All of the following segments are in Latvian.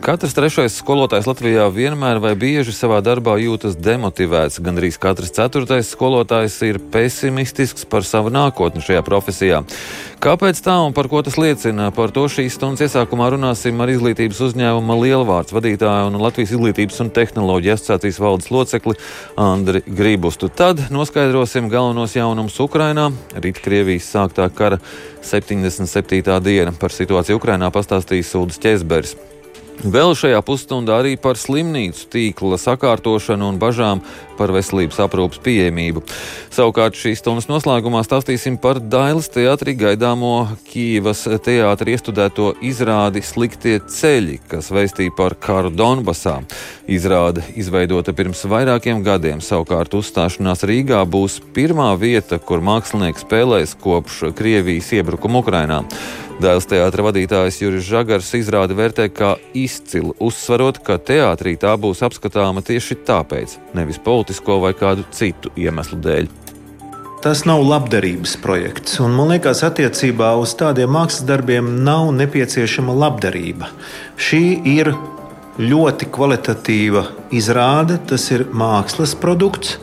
Katrs trešais skolotājs Latvijā vienmēr vai bieži savā darbā jūtas demotivēts. Gan arī katrs ceturtais skolotājs ir pesimistisks par savu nākotni šajā profesijā. Kāpēc tā un par ko tas liecina? Par to šīs stundas iesākumā runāsim ar izglītības uzņēmuma Lielvārds vadītāju un Latvijas izglītības un tehnoloģiju asociācijas valdes locekli Andri Grībustu. Tad noskaidrosim galvenos jaunumus Ukrainā, rīt Krievijas sāktā kara 77. diena. Par situāciju Ukrainā pastāstīs Sūdas Česbergs. Vēl šajā pusstundā arī par slimnīcu tīkla sakārtošanu un bažām par veselības aprūpas pieejamību. Savukārt šīs stundas noslēgumā stāstīsim par Dailas teātrī gaidāmo Kīvas teātrī iestudēto izrādi Sliktie ceļi, kas veistīja par karu Donbasā. Izrāde izveidota pirms vairākiem gadiem, savukārt uzstāšanās Rīgā būs pirmā vieta, kur mākslinieks spēlēs kopš Krievijas iebrukuma Ukrainā. Dēls teātra vadītājs Juris Žagars izrādi vērtē kā izcilu, uzsverot, ka teātrī tā būs apskatāma tieši tāpēc, nevis politisko vai kādu citu iemeslu dēļ. Tas nav labdarības projekts, un man liekas, attiecībā uz tādiem mākslas darbiem nav nepieciešama labdarība. Šī ir ļoti kvalitatīva izrāde, tas ir mākslas produkts,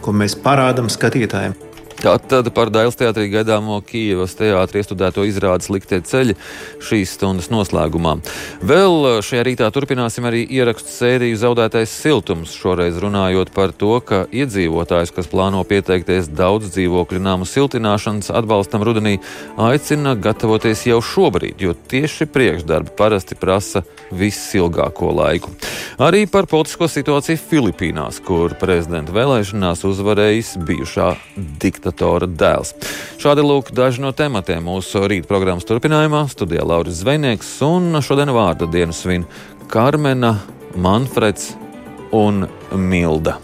ko mēs parādām skatītājiem. Tātad par Dailas teātrī gaidāmo Kijavas teātrī iestudēto izrādes liktie ceļi šīs stundas noslēgumā. Vēl šajā rītā turpināsim arī ierakstu sēriju Zaudētais siltums, šoreiz runājot par to, ka iedzīvotājs, kas plāno pieteikties daudz dzīvokļu nāmu siltināšanas atbalstam rudenī, aicina gatavoties jau šobrīd, jo tieši priekšdarbi parasti prasa visilgāko laiku. Arī par politisko situāciju Filipīnās, kur prezidenta vēlēšanās uzvarējis bijušā diktatūra diktatora dēls. Šādi lūk daži no tematiem mūsu rīta programmas turpinājumā. Studijā Lauris Zvejnieks un šodien vārda dienu svin Karmena, Manfreds un Milda.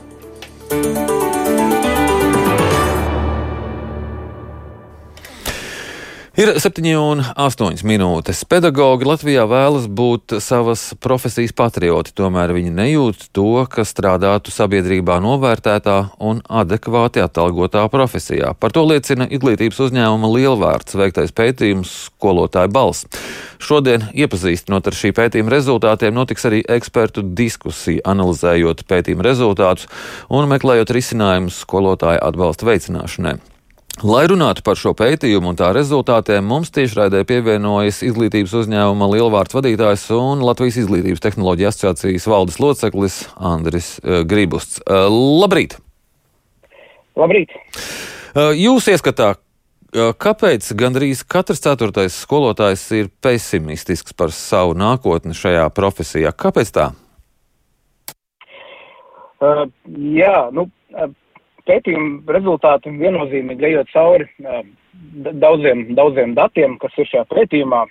Ir 7,8 minūtes. Pedagogi Latvijā vēlas būt savas profesijas patrioti, tomēr viņi nejūt to, ka strādātu sabiedrībā novērtētā un adekvāti atalgotā profesijā. Par to liecina izglītības uzņēmuma Lielvārds veiktais pētījums skolotāja balss. Šodien, iepazīstinot ar šī pētījuma rezultātiem, notiks arī ekspertu diskusija, analizējot pētījuma rezultātus un meklējot risinājumus skolotāja atbalsta veicināšanai. Lai runātu par šo pētījumu un tā rezultātiem, mums tiešraidē pievienojas izglītības uzņēmuma Lielvārds vadītājs un Latvijas izglītības tehnoloģija asociācijas valdes loceklis Andris uh, Gribusts. Uh, labrīt! Labrīt! Uh, jūs ieskatā, kāpēc gandrīz katrs ceturtais skolotājs ir pesimistisks par savu nākotni šajā profesijā? Kāpēc tā? Uh, jā, nu, pētījuma rezultāti viennozīmīgi ejot cauri daudziem, daudziem datiem, kas ir šajā pētījumā,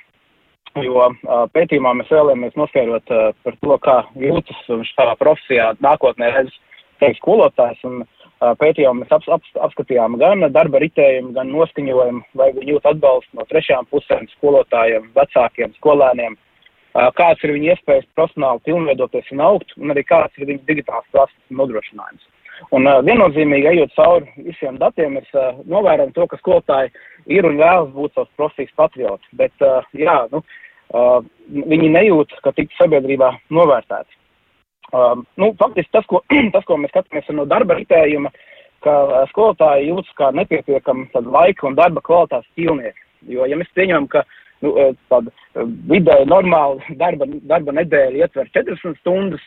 jo pētījumā mēs vēlamies noskaidrot par to, kā jūtas šajā profesijā nākotnē redz teikt skolotājs, un pētījumā mēs ap, ap, apskatījām gan darba ritējumu, gan noskaņojumu, vai viņi jūt atbalstu no trešām pusēm, skolotājiem, vecākiem, skolēniem, kāds ir viņa iespējas profesionāli pilnveidoties un augt, un arī kāds ir viņas digitāls prasmes nodrošinājums. Un uh, viennozīmīgi ejot cauri visiem datiem, mēs uh, novērojam to, ka skolotāji ir un vēlas būt savas profesijas patrioti, bet, uh, jā, nu, uh, viņi nejūt, ka tik sabiedrībā novērtēti. Uh, nu, faktiski tas ko, tas, ko mēs skatāmies no darba ritējuma, ka uh, skolotāji jūtas kā nepietiekami laika un darba kvalitātes ķīlnieki. Jo, ja mēs pieņemam, ka nu, tāda vidēji normāla darba, darba nedēļa ietver 40 stundas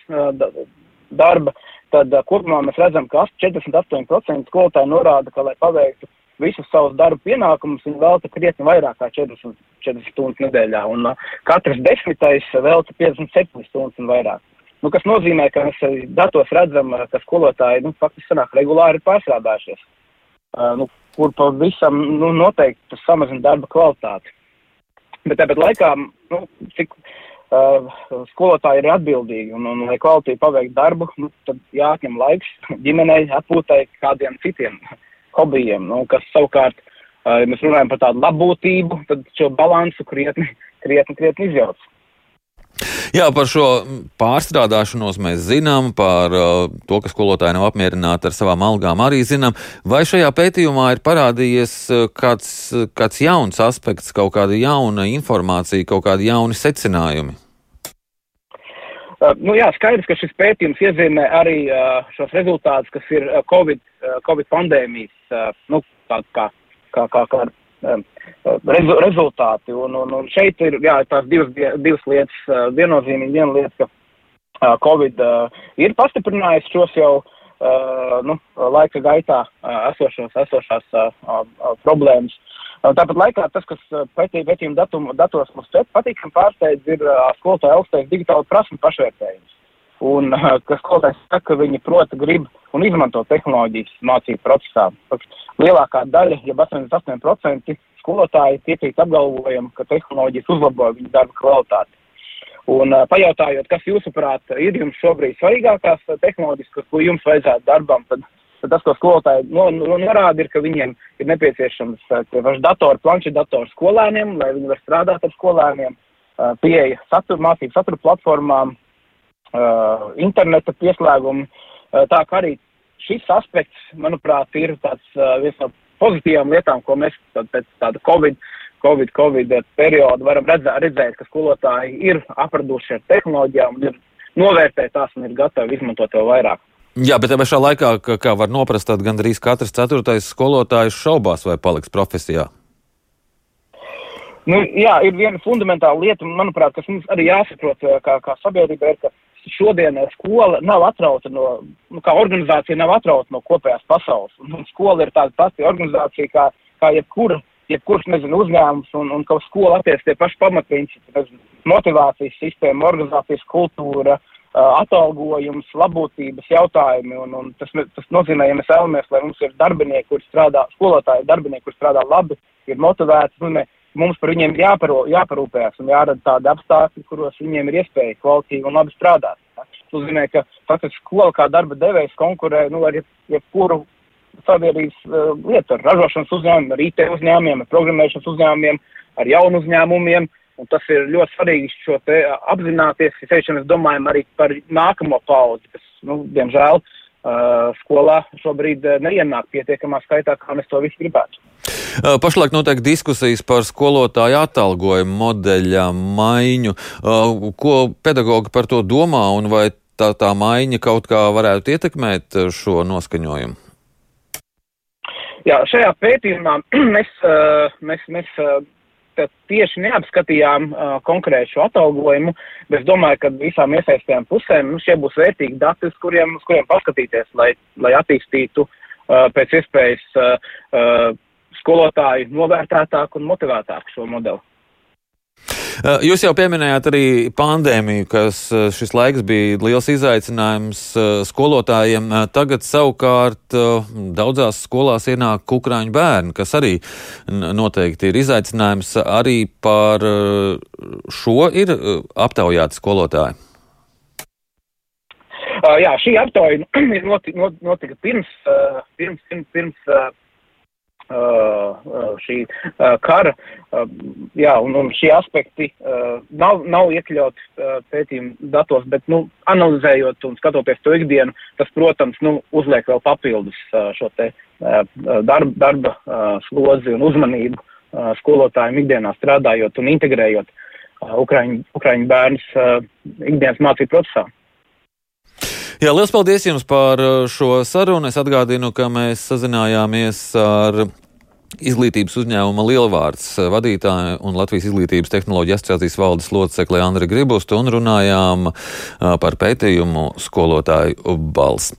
darba, tad uh, kopumā mēs redzam, ka 48% skolotāji norāda, ka, lai paveiktu visus savus darba pienākumus, viņi velta krietni vairāk kā 40, 40 stundas nedēļā, un uh, katrs desmitais velta 57 stundas un vairāk. Nu, kas nozīmē, ka mēs datos redzam, ka skolotāji nu, faktiski sanāk regulāri pārstrādājušies, uh, nu, kur pavisam nu, noteikti samazina darba kvalitāti. Bet tāpat laikā, nu, cik uh, skolotāji ir atbildīgi un, un lai kvalitīvi paveikt darbu, nu, tad jāatņem laiks ģimenei, atpūtai, kādiem citiem hobijiem, nu, kas savukārt, uh, ja mēs runājam par tādu labbūtību, tad šo balansu krietni, krietni, krietni izjauc. Jā, par šo pārstrādāšanos mēs zinām, par uh, to, ka skolotāji nav apmierināti ar savām algām, arī zinām. Vai šajā pētījumā ir parādījies uh, kāds, kāds jauns aspekts, kaut kāda jauna informācija, kaut kādi jauni secinājumi? Uh, nu, jā, skaidrs, ka šis pētījums iezīmē arī uh, šos rezultātus, kas ir uh, COVID, uh, COVID pandēmijas, nu, kā, kā, kā, kā um, rezu, rezultāti. Un, un, un šeit ir, jā, tās divas, divas lietas, viennozīmīgi viena lieta, ka Covid ir pastiprinājis šos jau nu, laika gaitā esošos, esošās problēmas. Tāpat laikā tas, kas pētījuma datum, datos mums patīkami pārsteidz, ir skolotāja augstais digitāla prasme pašvērtējums. Un, kas skolotājs saka, ka viņi prota, grib un izmanto tehnoloģijas mācību procesā. Lielākā daļa, ja 88% skolotāji piekrīt apgalvojumu, ka tehnoloģijas uzlabo viņu darba kvalitāti. Un pajautājot, kas jūsuprāt ir jums šobrīd svarīgākās tehnoloģijas, ko jums vajadzētu darbam, tad tad tas, ko skolotāji no, no, norāda, ir, ka viņiem ir nepieciešams uh, datori, planšetdatori skolēniem, lai viņi var strādāt ar skolēniem, pieeja satura, mācību satura platformām, uh, interneta pieslēgumi. Uh, tā kā arī šis aspekts, manuprāt, ir tāds uh, viens no pozitīvām lietām, ko mēs tad, pēc tāda Covid, Covid, Covid perioda varam redzēt, redzēt, ka skolotāji ir apraduši ar tehnoloģijām un ir novērtē tās un ir gatavi izmantot vēl vairāk. Jā, bet pašā laikā, kā, kā var noprast, tad gandrīz katrs ceturtais skolotājs šaubās, vai paliks profesijā. Nu, jā, ir viena fundamentāla lieta, manuprāt, kas mums arī jāsaprot kā, kā sabiedrība, ir, ka šodien skola nav atrauta no, nu, kā organizācija nav atrauta no kopējās pasaules. Un, un skola ir tāda pati organizācija kā, kā jebkura, jebkurš, nezinu, uzņēmums, un, un ka skola attiec tie paši pamatprincipi, nezinu, motivācijas sistēma, organizācijas kultūra, atalgojums, labotības jautājumi. Un, un tas, tas nozīmē, ja mēs vēlamies, lai mums ir darbinieki, kur strādā, skolotāji, darbinieki, kur strādā labi, ir motivēti, nu, ne, mums par viņiem jāparo, jāparūpējas un jārada tādi apstākļi, kuros viņiem ir iespēja kvalitīvi un labi strādāt. Tas nozīmē, ka faktiski skola kā darba devējs konkurē nu, ar jebkuru sabiedrības uh, lietu, ar ražošanas uzņēmumiem, ar IT uzņēmumiem, ar programmēšanas uzņēmumiem, ar jaunu uzņēmumiem. Un tas ir ļoti svarīgi šo te apzināties, ja sevišķi mēs domājam arī par nākamo paudzi, kas, nu, diemžēl, uh, skolā šobrīd neienāk pietiekamā skaitā, kā mēs to visi gribētu. Pašlaik notiek diskusijas par skolotāju atalgojumu modeļa maiņu. Ko pedagogi par to domā un vai tā, tā maiņa kaut kā varētu ietekmēt šo noskaņojumu? Jā, šajā pētījumā mēs, mēs, mēs tieši neapskatījām uh, konkrētu šo atalgojumu, bet es domāju, ka visām iesaistajām pusēm nu, šie būs vērtīgi dati, uz kuriem, uz kuriem paskatīties, lai, lai attīstītu uh, pēc iespējas uh, uh, skolotāju novērtētāku un motivētāku šo modeli. Eh, jūs jau pieminējāt arī pandēmiju, kas eh, šis laiks bija liels izaicinājums eh, skolotājiem. Tagad savukārt daudzās skolās ienāk kukrāņu bērni, kas arī noteikti ir izaicinājums. Arī par šo ir aptaujāti skolotāji. Uh, jā, šī aptauja ir notika, pirms, pirms, pirms, pirms šī uh, kara, jā, un, un šie aspekti nav, nav iekļauti pētījuma datos, bet, nu, analizējot un skatoties to ikdienu, tas, protams, nu, uzliek vēl papildus šo te darba, darba slozi un uzmanību skolotājiem ikdienā strādājot un integrējot Ukraiņu, Ukraiņu bērnus ikdienas mācību procesā. Jā, liels paldies jums par uh, šo sarunu. Es atgādinu, ka mēs sazinājāmies ar Izglītības uzņēmuma Lielvārds uh, vadītāju un Latvijas Izglītības tehnoloģija asociācijas valdes locekli Andri Gribustu un runājām uh, par pētījumu skolotāju balss.